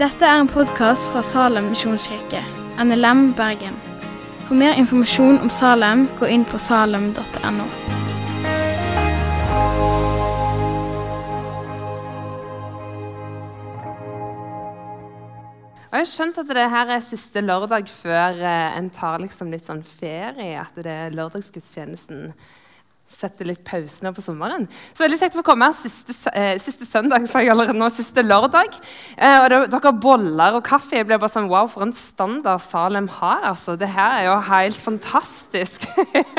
Dette er en podkast fra Salem misjonskirke, NLM Bergen. For mer informasjon om Salem, gå inn på salem.no. Og jeg har skjønt at det her er siste lørdag før eh, en tar liksom litt sånn ferie. At det er lørdagsgudstjenesten setter litt pause nå på sommeren. Så veldig kjekt å få komme her siste, eh, siste søndag, sa jeg allerede nå, siste lørdag. Eh, og det, dere boller og kaffe. Jeg ble bare sånn, Wow, for en standard Salem har. altså. Det her er jo helt fantastisk.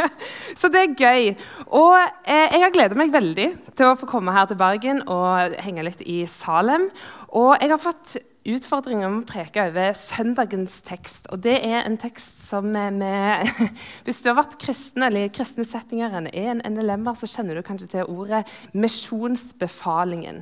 så det er gøy. Og eh, jeg har gledet meg veldig til å få komme her til Bergen og henge litt i Salem. Og jeg har fått utfordringen med å preke over søndagens tekst. Og det er en tekst som vi Hvis du har vært kristen eller i kristne settinger er en NLM-er, så kjenner du kanskje til ordet misjonsbefalingen.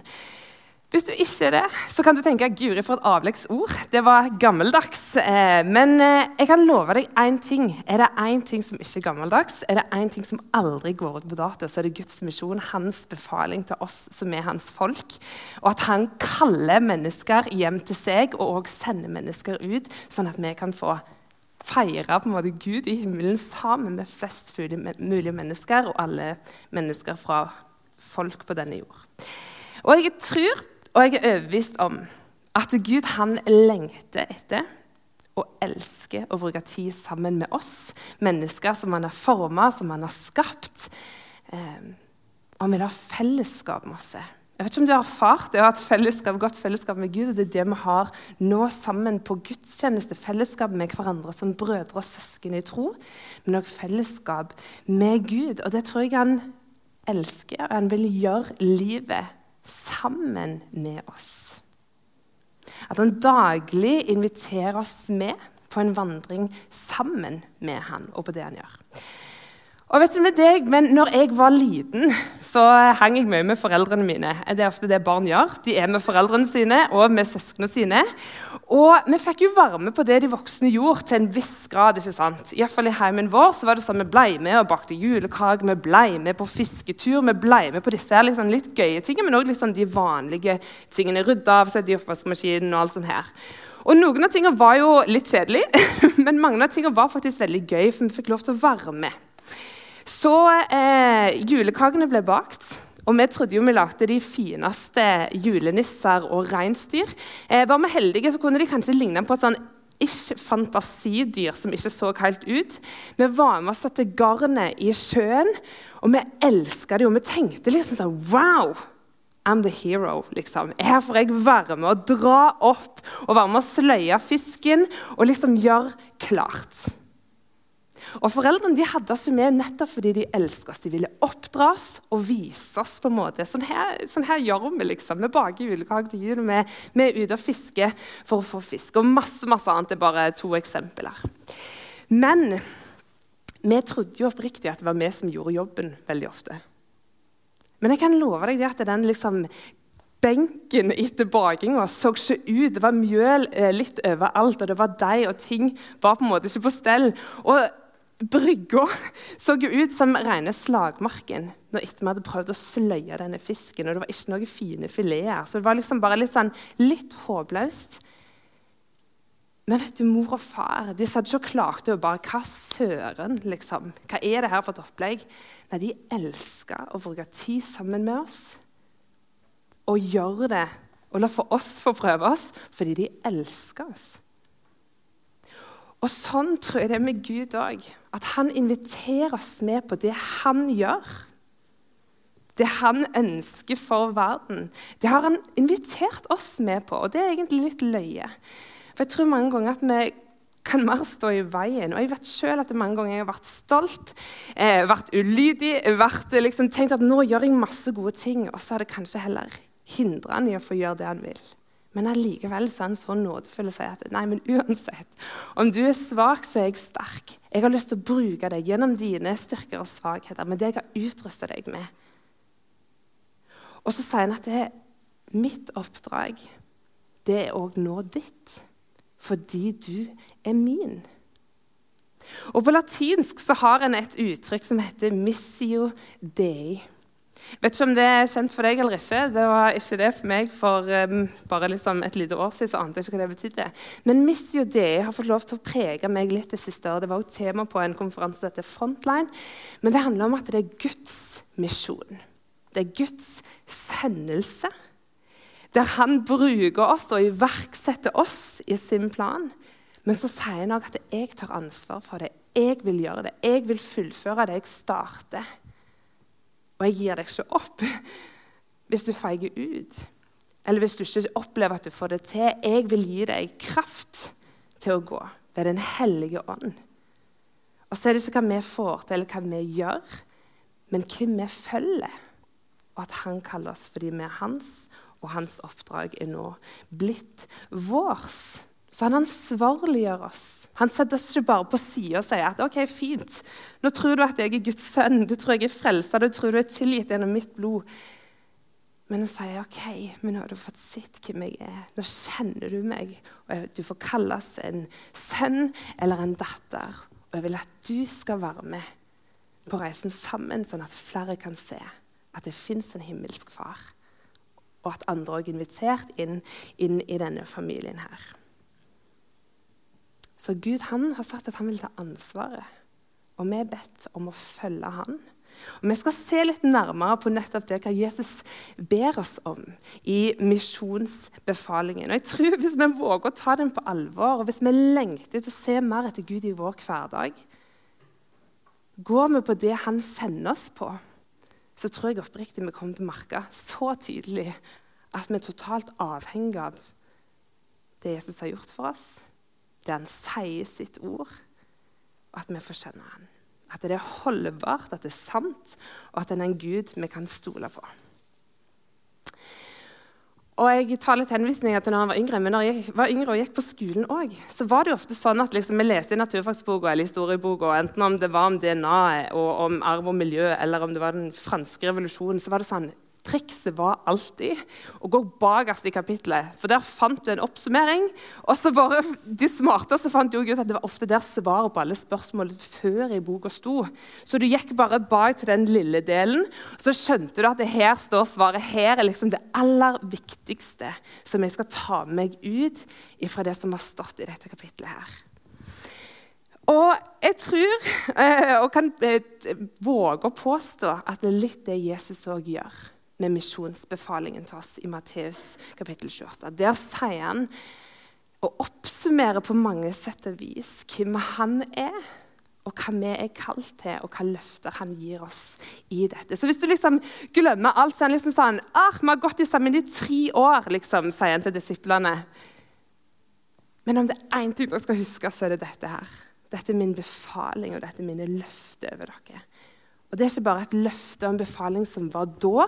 Hvis du ikke er det, så kan du tenke Guri for et avleggsord. Det var gammeldags. Eh, men eh, jeg kan love deg én ting. Er det én ting som ikke er gammeldags, er det én ting som aldri går ut på dato, så er det Guds misjon, hans befaling til oss som er hans folk. Og at han kaller mennesker hjem til seg, og òg sender mennesker ut, sånn at vi kan få feire på en måte Gud i himmelen sammen med flest mulig mennesker og alle mennesker fra folk på denne jord. Og jeg tror og jeg er overbevist om at Gud han lengter etter og elsker å bruke tid sammen med oss, mennesker som han har forma, som han har skapt. Eh, og vil ha fellesskap med oss. Jeg vet ikke om du har erfart det å ha et fellesskap, godt fellesskap med Gud. og Det er det vi har nå sammen på gudstjeneste. Fellesskap med hverandre som brødre og søsken i tro. Men òg fellesskap med Gud. Og det tror jeg han elsker. og Han vil gjøre livet sammen med oss. At han daglig inviterer oss med på en vandring sammen med han og på det han gjør. Og vet du med deg, men når jeg var liten, så hang jeg mye med foreldrene mine. Det er ofte det barn gjør. De er med foreldrene sine og med søsknene sine. Og vi fikk jo varme på det de voksne gjorde, til en viss grad. ikke sant? Iallfall i heimen vår så var det sånn vi blei med og bakte julekaker, vi blei med på fisketur, vi blei med på disse liksom litt gøye tingene, men òg liksom de vanlige tingene. Rydde av seg de oppvaskmaskinen og alt sånt her. Og Noen av tingene var jo litt kjedelige, men mange av tingene var faktisk veldig gøy, for vi fikk lov til å være med. Så eh, julekakene ble bakt. Og vi trodde jo vi lagde de fineste julenisser og reinsdyr. Eh, var vi heldige, så kunne de kanskje ligne på et sånn ikke fantasidyr som ikke så helt ut. Vi var med og satte garnet i sjøen, og vi elska det. Og vi tenkte liksom sånn Wow! I'm the hero. liksom. Her får jeg være med å dra opp og være med å sløye fisken og liksom gjøre klart. Og Foreldrene de hadde oss med nettopp fordi de elsket oss. De ville oppdra oss og vise oss. på en måte. Sånn her, sånn her gjør vi. liksom. Vi baker julekaker til jul. Vi, vi er ute og fisker for å få fisk. Og masse, masse annet Det er bare to eksempler. Men vi trodde jo oppriktig at det var vi som gjorde jobben veldig ofte. Men jeg kan love deg at den liksom, benken etter bakinga så ikke ut. Det var mjøl eh, litt overalt, og det var deig, og ting var på en måte ikke på stell. Og Brygga så jo ut som rene slagmarken når etter vi hadde prøvd å sløye denne fisken. og Det var ikke noen fine fileter. Så det var liksom bare litt, sånn, litt håpløst. Men vet du, mor og far de satt ikke klart og bare, Hva søren, liksom? Hva er det her for et opplegg? Nei, De elska å bruke tid sammen med oss og gjøre det. Og la for oss få prøve oss fordi de elsker oss. Og sånn tror jeg det er med Gud òg. At han inviterer oss med på det han gjør. Det han ønsker for verden. Det har han invitert oss med på, og det er egentlig litt løye. For jeg tror mange ganger at vi kan mer stå i veien. Og jeg vet selv at det mange ganger jeg har vært stolt, eh, vært ulydig, vært, liksom, tenkt at nå gjør jeg masse gode ting, og så har det kanskje heller hindra han i å få gjøre det han vil. Men allikevel er han så nådefull og sier at nei, men uansett, om du er svak, så er jeg sterk. Jeg har lyst til å bruke deg gjennom dine styrker og svakheter, med det jeg har utrusta deg med. Og så sier han at det er mitt oppdrag, det er òg nå ditt, fordi du er min. Og På latinsk så har en et uttrykk som heter 'missio dei'. Vet ikke om det er kjent for deg eller ikke. Det var ikke det for meg for um, bare liksom et lite år siden. så ante jeg ikke hva det betydde. Men Missio Dei har fått lov til å prege meg litt det siste året. Det var jo tema på en konferanse som heter Frontline. Men det handler om at det er Guds misjon. Det er Guds sendelse. Der han bruker oss og iverksetter oss i sin plan. Men så sier han òg at jeg tar ansvar for det. Jeg vil gjøre det. Jeg vil fullføre det jeg starter. Og jeg gir deg ikke opp hvis du feiger ut, eller hvis du ikke opplever at du får det til. Jeg vil gi deg kraft til å gå ved Den hellige ånd. Og så er det ikke hva vi får til, eller hva vi gjør, men hvem vi følger. Og at han kaller oss fordi vi er hans, og hans oppdrag er nå blitt vårs. Så han ansvarliggjør oss. Han setter oss ikke bare på sida og sier at ok, fint, nå tror du at jeg er Guds sønn, du tror jeg er frelsa, du tror du er tilgitt gjennom mitt blod. Men han sier ok, men nå har du fått sett hvem jeg er. Nå kjenner du meg. og Du får kalles en sønn eller en datter. Og jeg vil at du skal være med på reisen sammen, sånn at flere kan se at det fins en himmelsk far. Og at andre òg er invitert inn, inn i denne familien her. Så Gud han har sagt at han vil ta ansvaret, og vi er bedt om å følge han. Og Vi skal se litt nærmere på nettopp det hva Jesus ber oss om i misjonsbefalingen. Og jeg tror Hvis vi våger å ta den på alvor, og hvis vi lengter til å se mer etter Gud i vår hverdag, går vi på det han sender oss på, så tror jeg oppriktig vi kommer til å merke så tydelig at vi er totalt avhengig av det Jesus har gjort for oss det han sier sitt ord, og at vi får kjenne han. At det er holdbart, at det er sant, og at den er en Gud vi kan stole på. Og Jeg tar litt henvisninger til når han var yngre, men når jeg var yngre og gikk på skolen også, så var det jo ofte sånn at liksom, vi leste i naturfagsboka eller historieboka, enten om det var om DNA og om arv og miljø, eller om det var den franske revolusjonen, så var det sånn Trikset var alltid å gå bakerst i kapittelet, for der fant du en oppsummering. Og så bare de smarteste fant jo ut at det var ofte der svaret på alle spørsmål før i boka sto. Så du gikk bare bak til den lille delen, og så skjønte du at det her står svaret. Her er liksom det aller viktigste som jeg skal ta meg ut fra det som har stått i dette kapittelet her. Og jeg tror, eh, og kan eh, våge å påstå, at det er litt det Jesus òg gjør med misjonsbefalingen til oss i Matteus kapittel 28. Der sier han og oppsummerer på mange sett og vis hvem han er, og hva vi er kalt til, og hva løfter han gir oss i dette. Så hvis du liksom glemmer alt, så er han liksom sånn ah, 'Vi har gått sammen i tre år', liksom, sier han til disiplene. Men om det er én ting dere skal huske, så er det dette her. Dette er min befaling, og dette er mine løfter over dere. Og Det er ikke bare et løfte og en befaling som var da,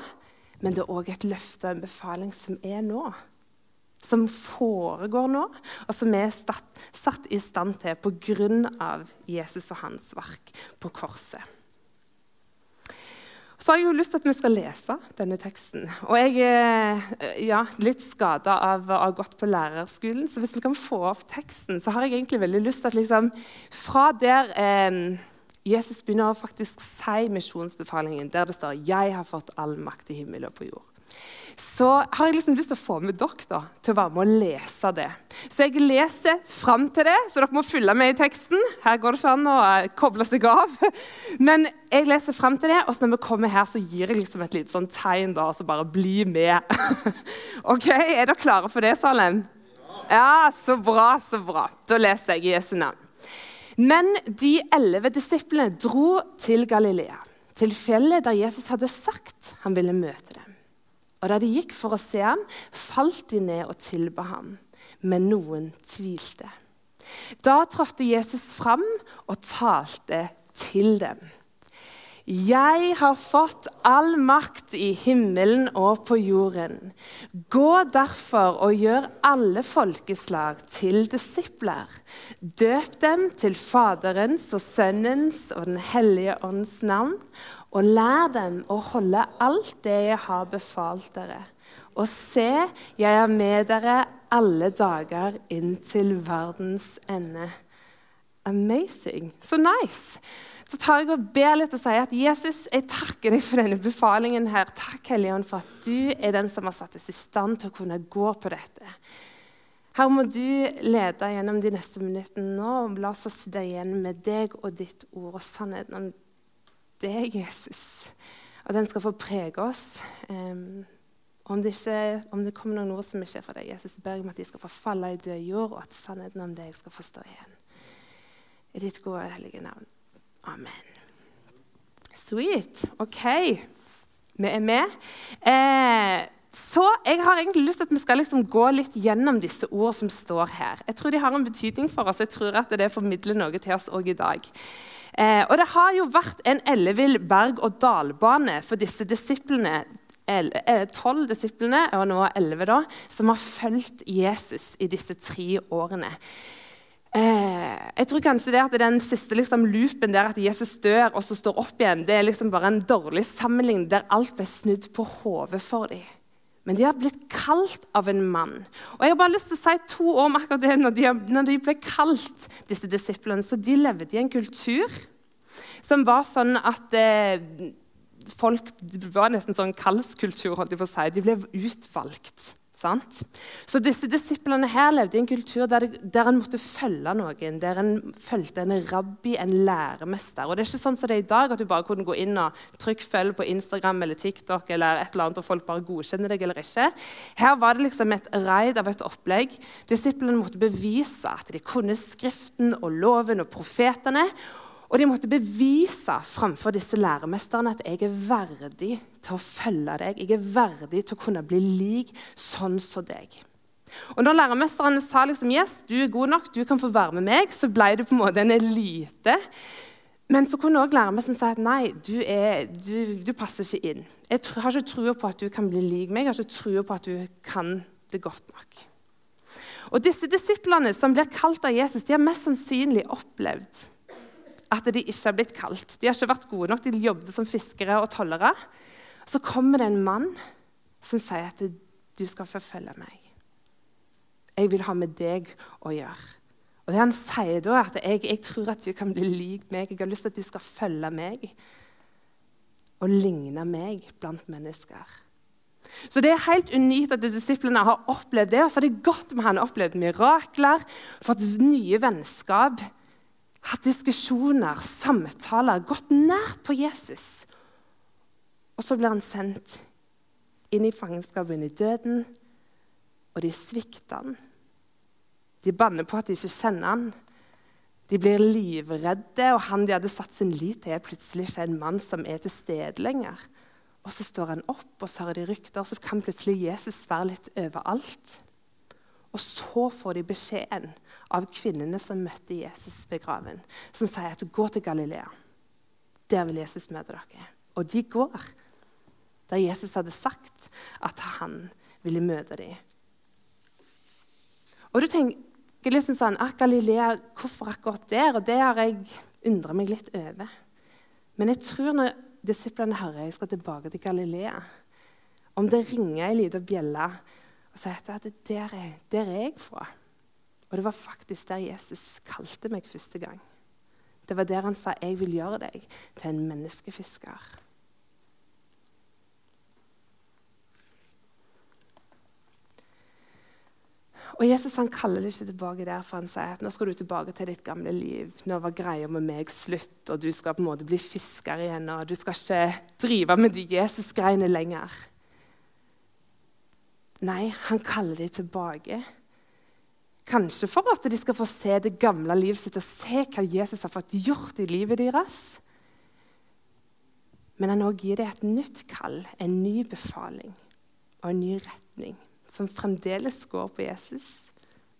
men det er òg et løfte og en befaling som er nå. Som foregår nå, og som er satt i stand til pga. Jesus og hans verk på korset. Så har jeg jo lyst til at vi skal lese denne teksten. Og jeg er ja, litt skada av å ha gått på lærerskolen, så hvis vi kan få opp teksten, så har jeg egentlig veldig lyst til at liksom, fra der eh, Jesus begynner å faktisk si misjonsbefalingen der det står 'Jeg har fått all makt i himmel og på jord'. Så har jeg liksom lyst til å få med dere da, til å være med å lese det. Så jeg leser fram til det, så dere må følge med i teksten. Her går det ikke an å eh, koble seg av. Men jeg leser fram til det, og når vi kommer her, så gir jeg liksom et lite sånn tegn. da, Så bare bli med. ok, Er dere klare for det, Salem? Ja, så bra, så bra. Da leser jeg i Jesu navn. Men de elleve disiplene dro til Galilea, til fjellet der Jesus hadde sagt han ville møte dem. Og Da de gikk for å se ham, falt de ned og tilba ham, men noen tvilte. Da trådte Jesus fram og talte til dem. Jeg har fått all makt i himmelen og på jorden. Gå derfor og gjør alle folkeslag til disipler. Døp dem til Faderens og Sønnens og Den hellige ånds navn, og lær dem å holde alt det jeg har befalt dere. Og se, jeg er med dere alle dager inn til verdens ende. Amazing. Så nice. Så tar jeg og ber litt og sier at Jesus, jeg takker deg for denne befalingen her. Takk, Hellige for at du er den som har satt oss i stand til å kunne gå på dette. Her må du lede gjennom de neste minuttene nå. og La oss få sitte igjen med deg og ditt ord og sannheten om deg, Jesus. Og den skal få prege oss. Um, om det, ikke, om det kommer noen ord som ikke er fra deg, Jesus, ber jeg om at de skal få falle i død jord, og at sannheten om deg skal få stå igjen. I ditt gode, hellige navn. Amen. Sweet. OK. Vi er med. Eh, så jeg har egentlig lyst til at vi skal liksom gå litt gjennom disse ord som står her. Jeg tror de har en betydning for oss. Jeg tror at det formidler noe til oss òg i dag. Eh, og det har jo vært en ellevill berg-og-dal-bane for disse disiplene. Eh, tolv disiplene, og nå elleve, som har fulgt Jesus i disse tre årene. Eh, jeg tror kanskje det at Den siste liksom, loopen der at Jesus dør og så står opp igjen, det er liksom bare en dårlig sammenligning der alt ble snudd på hodet for dem. Men de har blitt kalt av en mann. Og jeg har bare lyst til å si to år om akkurat det når de, når de ble kalt, disse disiplene. Så de levde i en kultur som var sånn at eh, folk Det var nesten sånn kallskultur, holdt jeg på å si. De ble utvalgt. Sant? Så disse disiplene her levde i en kultur der, der en måtte følge noen, der en fulgte en rabbi, en læremester. Og det er ikke sånn som det er i dag, at du bare kunne gå inn og trykke følg på Instagram eller TikTok, eller et eller annet, og folk bare godkjenner deg eller ikke. Her var det liksom et raid av et opplegg. Disiplene måtte bevise at de kunne Skriften og loven og profetene. Og de måtte bevise framfor disse læremesterne at jeg er verdig til å følge deg. Jeg er verdig til å kunne bli lik sånn som deg. Og når læremesterne sa liksom, yes, du er god nok, du kan få være med meg, så ble det på en måte en elite. Men så kunne også læremesteren si at nei, du, er, du, du passer ikke inn. Jeg har ikke trua på at du kan bli lik meg, jeg har ikke trua på at du kan det godt nok. Og disse Disiplene som blir kalt av Jesus, de har mest sannsynlig opplevd at de ikke har blitt kalt. De har ikke vært gode nok. De jobbet som fiskere og tollere. Så kommer det en mann som sier at du skal forfølge meg. Jeg vil ha med deg å gjøre. Og det Han sier da, er at jeg, jeg tror at du kan bli lik meg. Jeg har lyst til at du skal følge meg og ligne meg blant mennesker. Så Det er helt unikt at disiplene har opplevd det. Og så har det godt med han opplevd mirakler, fått nye vennskap hatt diskusjoner, samtaler, gått nært på Jesus. Og så blir han sendt inn i fangenskapet, inn i døden, og de svikter han. De banner på at de ikke kjenner han. De blir livredde, og han de hadde satt sin lit til, er plutselig ikke en mann som er til stede lenger. Og så står han opp, og så har de rykter, så kan plutselig Jesus være litt overalt. Og så får de beskjeden av kvinnene som møtte Jesus ved graven, som sier at gå til Galilea. Der vil Jesus møte dere. Og de går der Jesus hadde sagt at han ville møte dem. Og du tenker liksom sånn ah, Galilea, Hvorfor akkurat der? Og det har jeg undra meg litt over. Men jeg tror når disiplene hører jeg skal tilbake til Galilea, om det ringer ei lita bjelle og sa at der er, der er jeg fra. Og det var faktisk der Jesus kalte meg første gang. Det var der han sa 'Jeg vil gjøre deg til en menneskefisker'. Og Jesus han kaller det ikke tilbake der, for han sier at nå skal du tilbake til ditt gamle liv. Nå var greia med meg slutt, og du skal på en måte bli fisker igjen. og Du skal ikke drive med de Jesus-greiene lenger. Nei, han kaller dem tilbake Kanskje for at de skal få se det gamle livet sitt og se hva Jesus har fått gjort i livet deres. Men han også gir dem et nytt kall, en ny befaling og en ny retning, som fremdeles går på Jesus,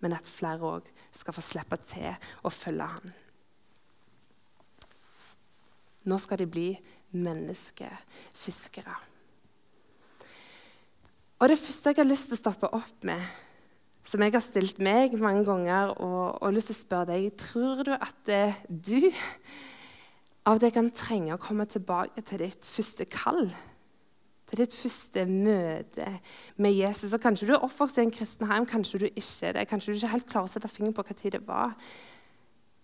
men at flere òg skal få slippe til å følge han. Nå skal de bli menneskefiskere. Og Det første jeg har lyst til å stoppe opp med, som jeg har stilt meg mange ganger og, og lyst til å spørre deg Tror du at det, du av det kan trenge å komme tilbake til ditt første kall? Til ditt første møte med Jesus. Og Kanskje du er oppvokst i en kristen heim, kanskje du ikke er det. Kanskje du ikke helt klarer å sette fingeren på hva tid det var.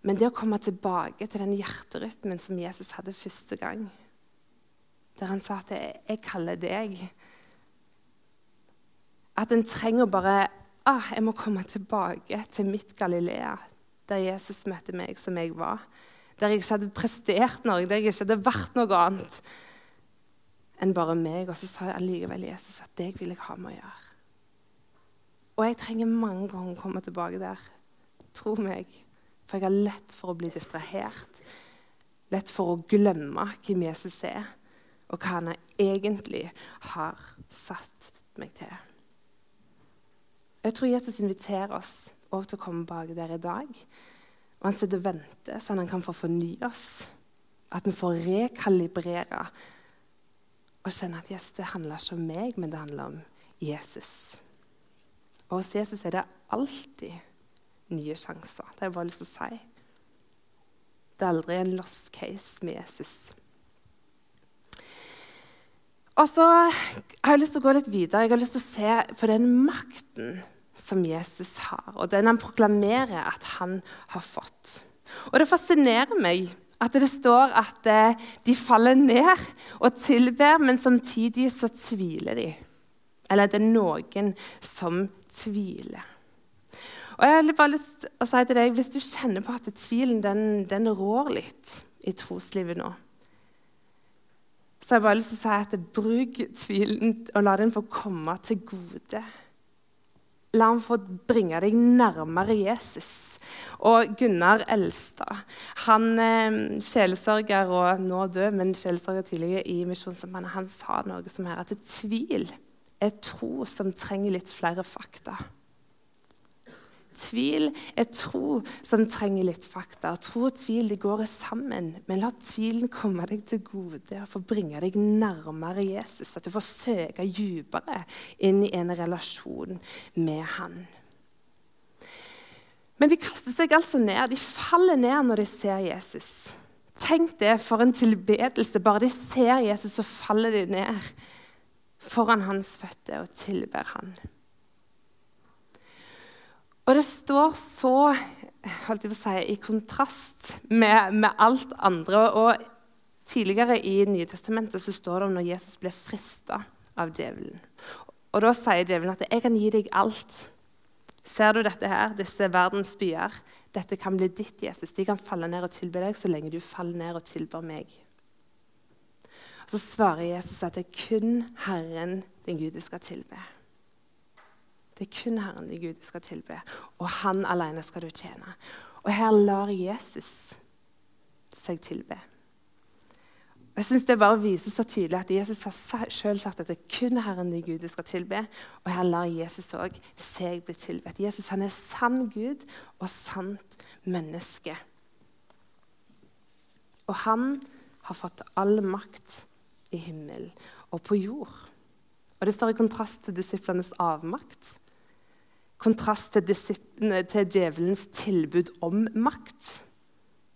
Men det å komme tilbake til den hjerterytmen som Jesus hadde første gang, der han sa at 'jeg kaller deg' At en trenger bare ah, 'Jeg må komme tilbake til mitt Galilea', der Jesus møtte meg som jeg var. Der jeg ikke hadde prestert noe, der jeg ikke hadde vært noe annet enn bare meg. Og så sa jeg allikevel Jesus at deg vil jeg ha med å gjøre. Og jeg trenger mange ganger å komme tilbake der. Tro meg. For jeg har lett for å bli distrahert. Lett for å glemme hvem Jesus er, og hva han egentlig har satt meg til. Jeg tror Jesus inviterer oss til å komme bak der i dag. Og han sitter og venter, sånn han kan få fornye oss. At vi får rekalibrere og kjenne at yes, det handler ikke om meg, men det handler om Jesus. Og hos Jesus er det alltid nye sjanser. Det har jeg bare lyst til å si. Det er aldri en lost case med Jesus. Og så har jeg lyst til å gå litt videre. Jeg har lyst til å se på den makten som Jesus har, og den han proklamerer at han har fått. Og det fascinerer meg at det står at eh, de faller ned og tilber, men samtidig så tviler de. Eller det er noen som tviler. Og jeg har bare lyst til å si til deg, Hvis du kjenner på at tvilen den, den rår litt i troslivet nå, så jeg bare lyst til å si at bruk tvilen og la den få komme til gode. La ham få bringe deg nærmere Jesus. Og Gunnar Elstad, han eh, sjelesørger og nå død, men sjelesørger tidligere i Misjonssambandet, han sa noe som her at tvil er tro som trenger litt flere fakta. Tvil er tro som trenger litt fakta. Tro og tvil de går sammen. Men la tvilen komme deg til gode og få bringe deg nærmere Jesus. At du får søke dypere inn i en relasjon med han. Men de kaster seg altså ned. De faller ned når de ser Jesus. Tenk det for en tilbedelse. Bare de ser Jesus, så faller de ned foran hans føtter og tilber han. Og det står så holdt jeg på å si, i kontrast med, med alt andre. Og Tidligere i Nye Testamentet så står det om når Jesus ble frista av djevelen. Og Da sier djevelen at 'jeg kan gi deg alt'. Ser du dette her, disse verdens byer? Dette kan bli ditt, Jesus. De kan falle ned og tilbe deg så lenge du faller ned og tilber meg. Og Så svarer Jesus at det er kun Herren din Gud du skal tilbe. Det er kun Herren din Gud du skal tilbe, og Han alene skal du tjene. Og her lar Jesus seg tilbe. Og jeg synes Det bare viser så tydelig at Jesus har selv sagt at det er kun Herren din Gud du skal tilbe. Og her lar Jesus òg seg bli tilbedt. Jesus han er sann Gud og sant menneske. Og han har fått all makt i himmel og på jord. Og Det står i kontrast til disiplenes avmakt. Kontrast til, til djevelens tilbud om makt.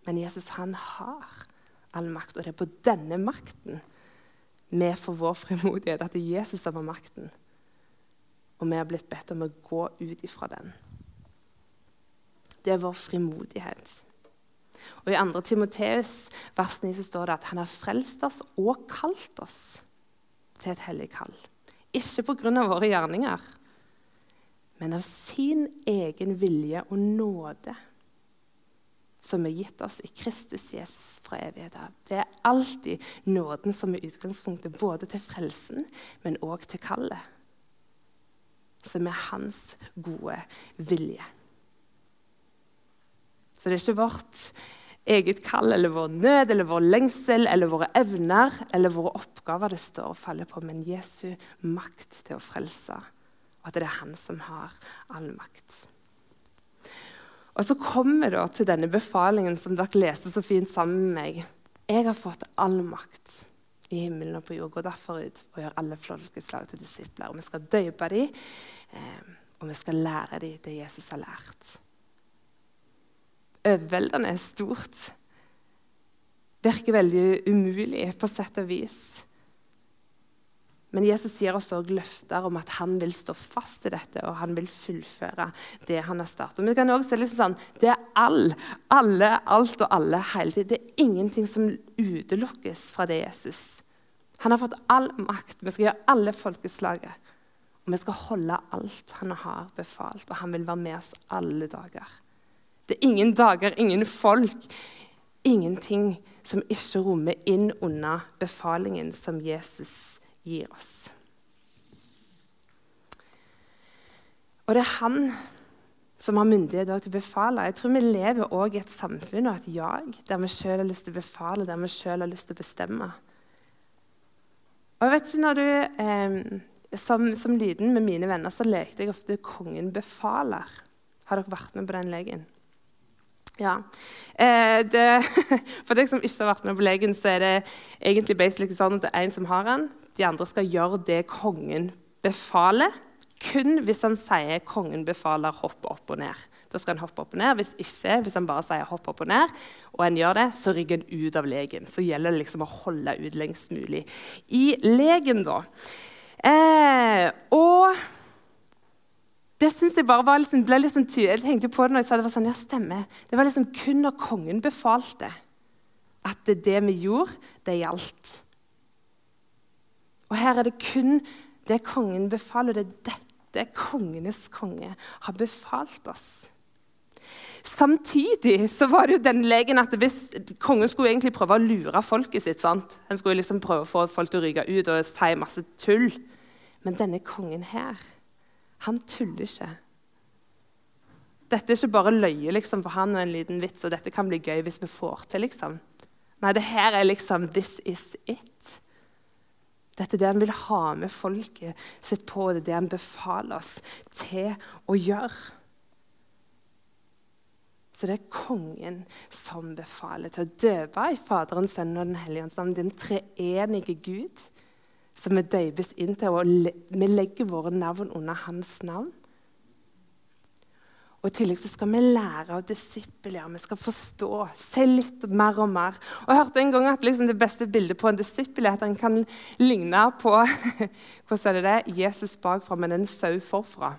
Men Jesus han har all makt, og det er på denne makten vi får vår frimodighet. At det er Jesus som har makten. Og vi har blitt bedt om å gå ut ifra den. Det er vår frimodighet. Og I 2. Timoteus vers 9 så står det at han har frelst oss og kalt oss til et hellig kall. Ikke pga. våre gjerninger, men av sin egen vilje og nåde som er gitt oss i Kristus Jesus fra evighet av. Det er alltid nåden som er utgangspunktet både til frelsen, men òg til kallet. Som er hans gode vilje. Så det er ikke vårt eget kall eller vår nød eller vår lengsel eller våre evner eller våre oppgaver det står og faller på, men Jesu makt til å frelse. Og at det er han som har all makt. Og Så kommer vi til denne befalingen som dere leste så fint sammen med meg. Jeg har fått all makt i himmelen og på jord. Gå derfor ut og gjør alle folkeslag til disipler. Og Vi skal døpe dem, eh, og vi skal lære dem det Jesus har lært overveldende stort. Virker veldig umulig på sett og vis. Men Jesus gir oss også løfter om at han vil stå fast i dette og han vil fullføre det han har startet. Men Vi kan også se liksom sånn, Det er all, alle, alt og alle hele tiden. Det er ingenting som utelukkes fra det Jesus. Han har fått all makt. Vi skal gjøre alle folkeslaget. Og vi skal holde alt han har befalt, og han vil være med oss alle dager. Det er ingen dager, ingen folk, ingenting som ikke rommer inn under befalingen som Jesus gir oss. Og det er han som har myndighet til å befale. Jeg tror Vi lever også i et samfunn og et jag der vi sjøl har lyst til å befale, der vi sjøl har lyst til å bestemme. Og jeg vet ikke når du, eh, som, som, liten med mine venner så lekte jeg ofte 'Kongen befaler'. Har dere vært med på den leken? Ja. Eh, det, for deg som ikke har vært med på legen, så er det egentlig sånn at det er en som har den, de andre skal gjøre det kongen befaler. Kun hvis han sier 'kongen befaler hopp opp og ned'. Da skal han hoppe opp og ned. Hvis ikke, hvis han bare sier 'hopp opp og ned', og en gjør det, så rygger en ut av legen. Så gjelder det liksom å holde ut lengst mulig i legen, da. Eh, og det synes jeg bare var liksom, ble liksom. Jeg tenkte på det når jeg sa det var sånn, ja, stemmer. Det var liksom kun når kongen befalte, at det, det vi gjorde, det gjaldt. Og her er det kun det kongen befaler. Det er dette kongenes konge har befalt oss. Samtidig så var det jo den legen at hvis kongen skulle egentlig prøve å lure folket sitt sant? Han skulle liksom prøve å få folk til å ryke ut og si masse tull. Men denne kongen her, han tuller ikke. Dette er ikke bare løye liksom, for han og en liten vits, og dette kan bli gøy hvis vi får til. liksom. Nei, det her er liksom This is it. Dette er det han vil ha med folket sitt på, det er det han befaler oss til å gjøre. Så det er kongen som befaler til å døpe i Faderens, Sønnen og Den hellige ånds navn. den treenige Gud, som vi døpes inn til, og vi legger våre navn under hans navn. Og I tillegg så skal vi lære av disippelgjør. Vi skal forstå, se litt mer og mer. Og Jeg hørte en gang at liksom det beste bildet på en disippel er at han kan ligne på hvordan er det det? Jesus bakfra, men en sau forfra.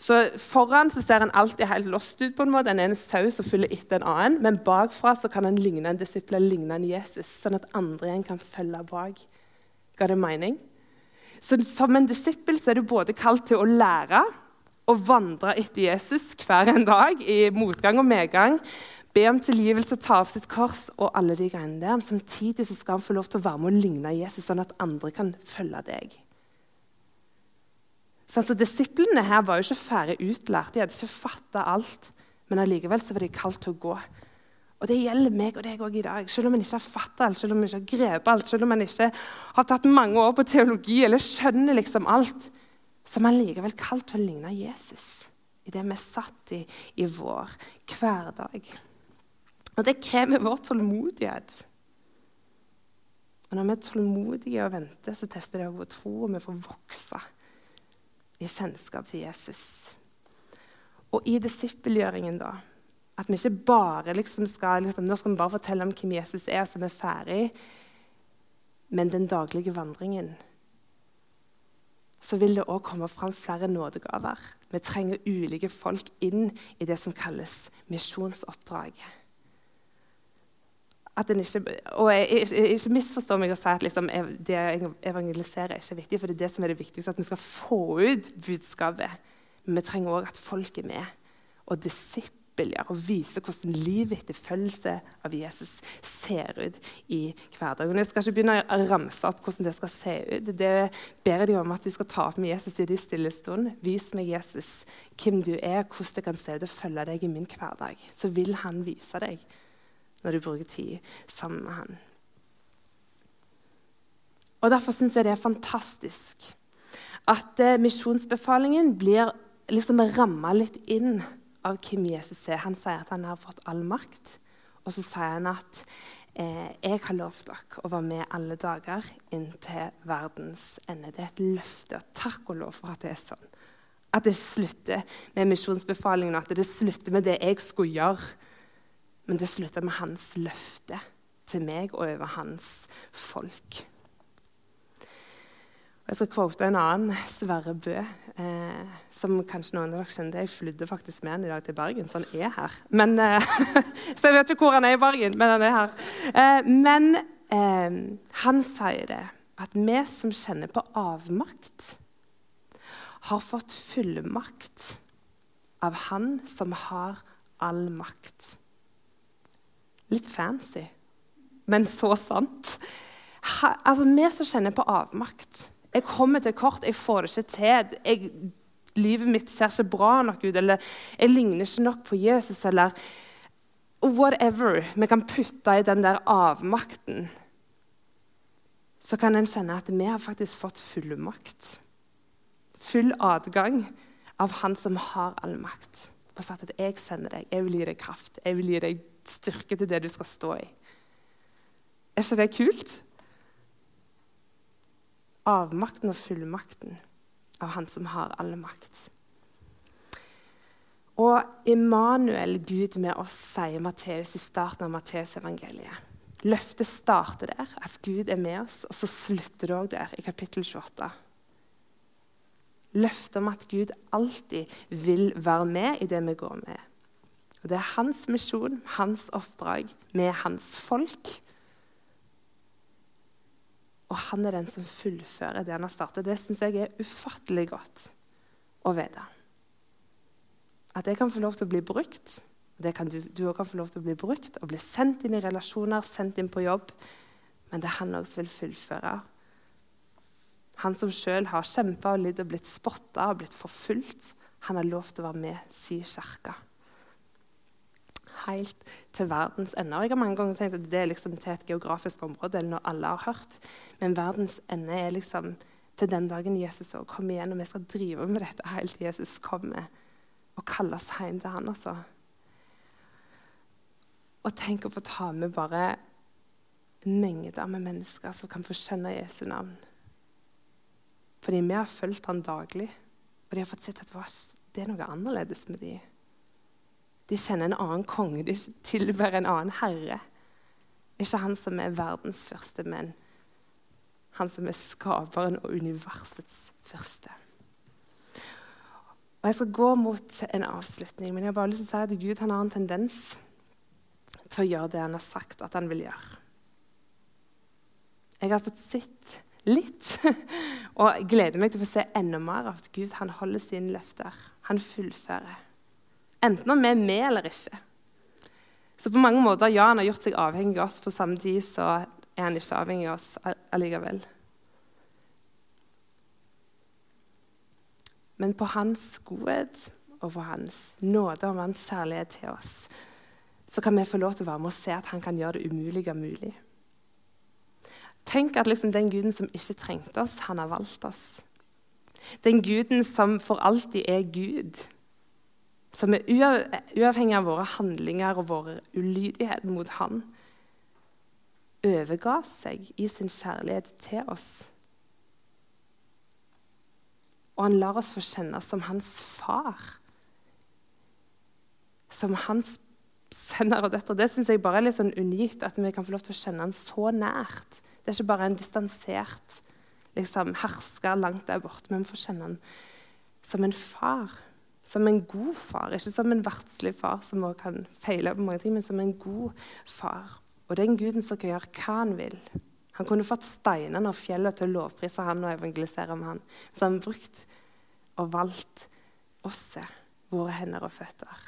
Så Foran så ser han alltid helt lost ut, på en måte. En er en sau som følger etter en annen. Men bakfra så kan han ligne en disippel, ligne en Jesus, sånn at andre igjen kan følge bak. Ga det mening? Så Som en disippel så er du både kalt til å lære og vandre etter Jesus hver en dag i motgang og medgang. Be om tilgivelse, ta av sitt kors og alle de greiene der. Men samtidig så skal han få lov til å være med og ligne Jesus, sånn at andre kan følge deg. Så altså, Disiplene her var jo ikke ferdig utlært, de hadde ikke fatta alt. Men allikevel så var de kalt til å gå. Og Det gjelder meg og deg òg i dag. Selv om en ikke har fatta alt, selv om en ikke har grepet alt, selv om en ikke har tatt mange år på teologi eller skjønner liksom alt, som er likevel kalt til å ligne Jesus i det vi er satt i i vår hverdag. Og det krever vår tålmodighet. Og når vi er tålmodige og venter, så tester det vår tro, og vi får vokse i kjennskap til Jesus. Og i disippelgjøringen, da At vi ikke bare liksom skal liksom, Nå skal vi bare fortelle om hvem Jesus er, så vi er ferdig. Men den daglige vandringen så vil det òg komme fram flere nådegaver. Vi trenger ulike folk inn i det som kalles misjonsoppdraget. Ikke, og jeg, jeg, ikke misforstår meg og si at liksom, det å evangelisere er ikke viktig, for det er det som er det viktigste, at vi skal få ut budskapet. Men vi trenger òg at folk er med. Og disipp disippelgjør og vise hvordan livet etter følelse av Jesus ser ut i hverdagen. Jeg skal ikke begynne å ramse opp hvordan det skal se ut. Det ber de om at du skal ta opp med Jesus i de stille stund. Vis meg, Jesus, hvem du er, hvordan det kan se ut å følge deg i min hverdag. Så vil han vise deg når du bruker tid sammen med han. Og Derfor syns jeg det er fantastisk at eh, misjonsbefalingen blir liksom ramma litt inn av hvem Jesus er. Han sier at han har fått all makt. Og så sier han at eh, 'jeg har lovt dere å være med alle dager inntil verdens ende'. Det er et løfte. og Takk og lov for at det er sånn. At det ikke slutter med misjonsbefalingen, at det slutter med det jeg skulle gjøre. Men det slutter med hans løfte til meg og over hans folk. Jeg skal kvote en annen, Sverre Bø, eh, som kanskje noen av dere kjenner. Jeg flydde faktisk med han i dag til Bergen, så han er her. Men, eh, så jeg vet ikke hvor han er i Bergen, men han er her. Eh, men eh, han sier det, at vi som kjenner på avmakt, har fått fullmakt av Han som har all makt. Litt fancy, men så sant. Ha, altså, Vi som kjenner på avmakt jeg kommer til kort, jeg får det ikke til. Jeg, livet mitt ser ikke bra nok ut, eller jeg ligner ikke nok på Jesus, eller whatever vi kan putte i den der avmakten. Så kan en kjenne at vi har faktisk fått full makt. Full adgang av Han som har all makt. Og sagt at 'jeg sender deg, jeg vil gi deg kraft, jeg vil gi deg styrke til det du skal stå i'. Er ikke det kult? Avmakten og fullmakten av Han som har all makt. Og Immanuel, Gud med oss, sier Matteus i starten av Matteusevangeliet. Løftet starter der, at Gud er med oss, og så slutter det òg der, i kapittel 28. Løftet om at Gud alltid vil være med i det vi går med. Og Det er hans misjon, hans oppdrag med hans folk. Og han er den som fullfører det han har startet. Det syns jeg er ufattelig godt å vite. At jeg kan få lov til å bli brukt. Det kan du, òg kan få lov til å bli brukt og bli sendt inn i relasjoner, sendt inn på jobb. Men det er han òg som vil fullføre. Han som sjøl har kjempa og lidd og blitt spotta og blitt forfulgt. Han har lov til å være med si kirke helt til verdens ende. Jeg har mange ganger tenkt at det er liksom til et geografisk område, eller når alle har hørt. Men verdens ende er liksom til den dagen Jesus òg kommer igjen, og vi skal drive med dette helt til Jesus kommer og kaller oss hjem til han, altså. Og tenk å få ta med bare mengder med mennesker som kan få kjenne Jesu navn. Fordi vi har fulgt han daglig, og de har fått sett at det er noe annerledes med dem. De kjenner en annen konge, de tilber en annen herre. Ikke han som er verdens første, men han som er skaperen og universets første. Og Jeg skal gå mot en avslutning, men jeg har bare lyst til å si at Gud har en tendens til å gjøre det han har sagt at han vil gjøre. Jeg har fått sett litt, og gleder meg til å få se enda mer av at Gud han holder sine løfter. Han fullfører. Enten om vi er med eller ikke. Så på mange måter, ja, han har gjort seg avhengig av oss. På samme tid så er han ikke avhengig av oss allikevel. Men på hans godhet og på hans nåde og hans kjærlighet til oss så kan vi få lov til å være med og se at han kan gjøre det umulige mulig. Tenk at liksom den guden som ikke trengte oss, han har valgt oss. Den guden som for alltid er Gud som er uavhengig av våre handlinger og vår ulydighet mot Han, overga seg i sin kjærlighet til oss. Og han lar oss få kjenne som hans far. Som hans sønner og døtre. Det syns jeg bare er litt sånn unikt, at vi kan få lov til å kjenne han så nært. Det er ikke bare en distansert liksom, hersker langt der borte, men vi får kjenne han som en far. Som en god far, ikke som en verdslig far som kan feile på mange ting, men som en god far. Og den guden som kan gjøre hva han vil. Han kunne fått steinene og fjellet til å lovprise han og evangelisere om han. Så han brukt og valgt oss, våre hender og føtter,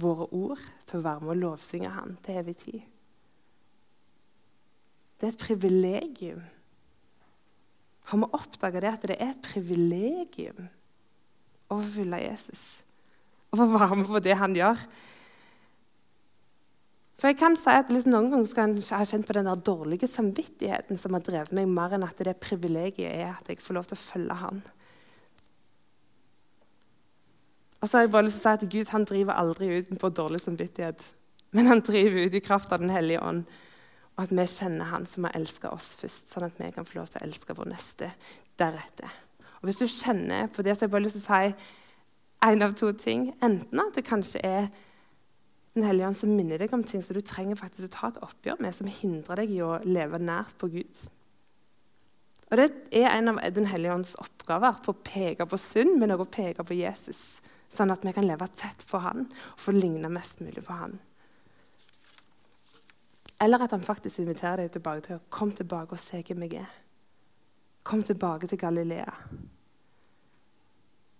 våre ord, til å være med og lovsynge han til evig tid. Det er et privilegium. Har vi oppdaga det at det er et privilegium? Og få Jesus. Og få være med på det han gjør. For jeg kan si at liksom Noen ganger skal jeg ha kjent på den der dårlige samvittigheten som har drevet meg mer enn at det privilegiet er at jeg får lov til å følge han. Og så har jeg bare lyst til å si at Gud han driver aldri ut på dårlig samvittighet. Men han driver ut i kraft av Den hellige ånd. Og at vi kjenner Han som har elska oss først, sånn at vi kan få lov til å elske vår neste deretter. Og Hvis du kjenner på det, så har jeg bare lyst til å si en av to ting. Enten at det kanskje er Den hellige ånd som minner deg om ting som du trenger faktisk å ta et oppgjør med, som hindrer deg i å leve nært på Gud. Og Det er en av Den hellige ånds oppgaver på å peke på synd, men også å peke på Jesus. Sånn at vi kan leve tett på han og få ligne mest mulig på han. Eller at han faktisk inviterer deg tilbake til å komme tilbake og se hvem jeg er. Kom tilbake til Galilea.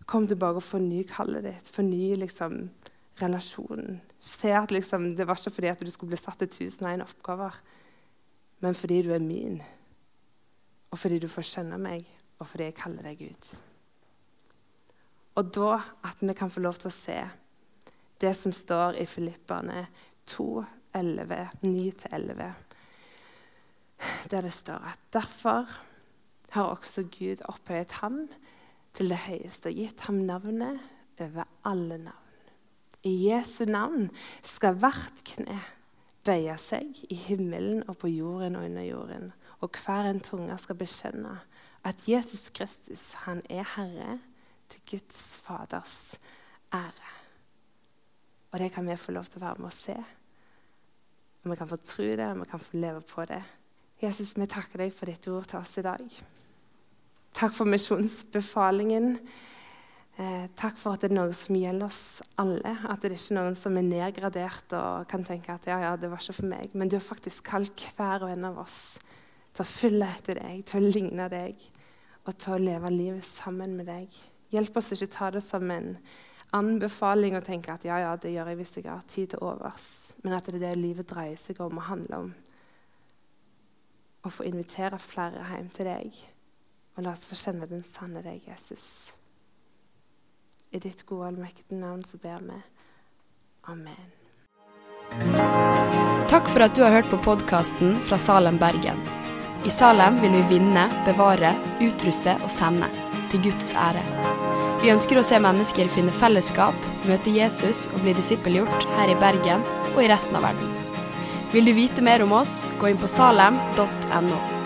Kom tilbake og forny kallet ditt. Forny liksom, relasjonen. Se at liksom, det var ikke fordi at du skulle bli satt til tusen og en oppgaver, men fordi du er min og fordi du får skjønne meg, og fordi jeg kaller deg ut. Og da at vi kan få lov til å se det som står i Filippane 2, 9-11, der det står at derfor har også Gud opphøyet ham til det høyeste og gitt ham navnet over alle navn. I Jesu navn skal hvert kne bøye seg i himmelen og på jorden og under jorden og hver en tunge skal bekjenne at Jesus Kristus, han er Herre til Guds Faders ære. Og det kan vi få lov til å være med å se. Og vi kan få tro det, og vi kan få leve på det. Jesus, vi takker deg for ditt ord til oss i dag. Takk for misjonsbefalingen. Eh, takk for at det er noe som gjelder oss alle. At det er ikke noen som er nedgradert og kan tenke at ja, ja, det var ikke for meg. Men du har faktisk kalt hver og en av oss til å følge etter deg, til å ligne deg og til å leve livet sammen med deg. Hjelp oss ikke ta det som en anbefaling og tenke at ja, ja, det gjør jeg hvis jeg har tid til overs, men at det er det livet dreier seg om og handler om. Å få invitere flere hjem til deg, og la oss få kjenne den sanne deg, Jesus. I ditt gode, allmektige navn så ber vi. Amen. Takk for at du har hørt på podkasten fra Salem, Bergen. I Salem vil vi vinne, bevare, utruste og sende, til Guds ære. Vi ønsker å se mennesker finne fellesskap, møte Jesus og bli disippelgjort her i Bergen og i resten av verden. Vil du vite mer om oss, gå inn på salem.no.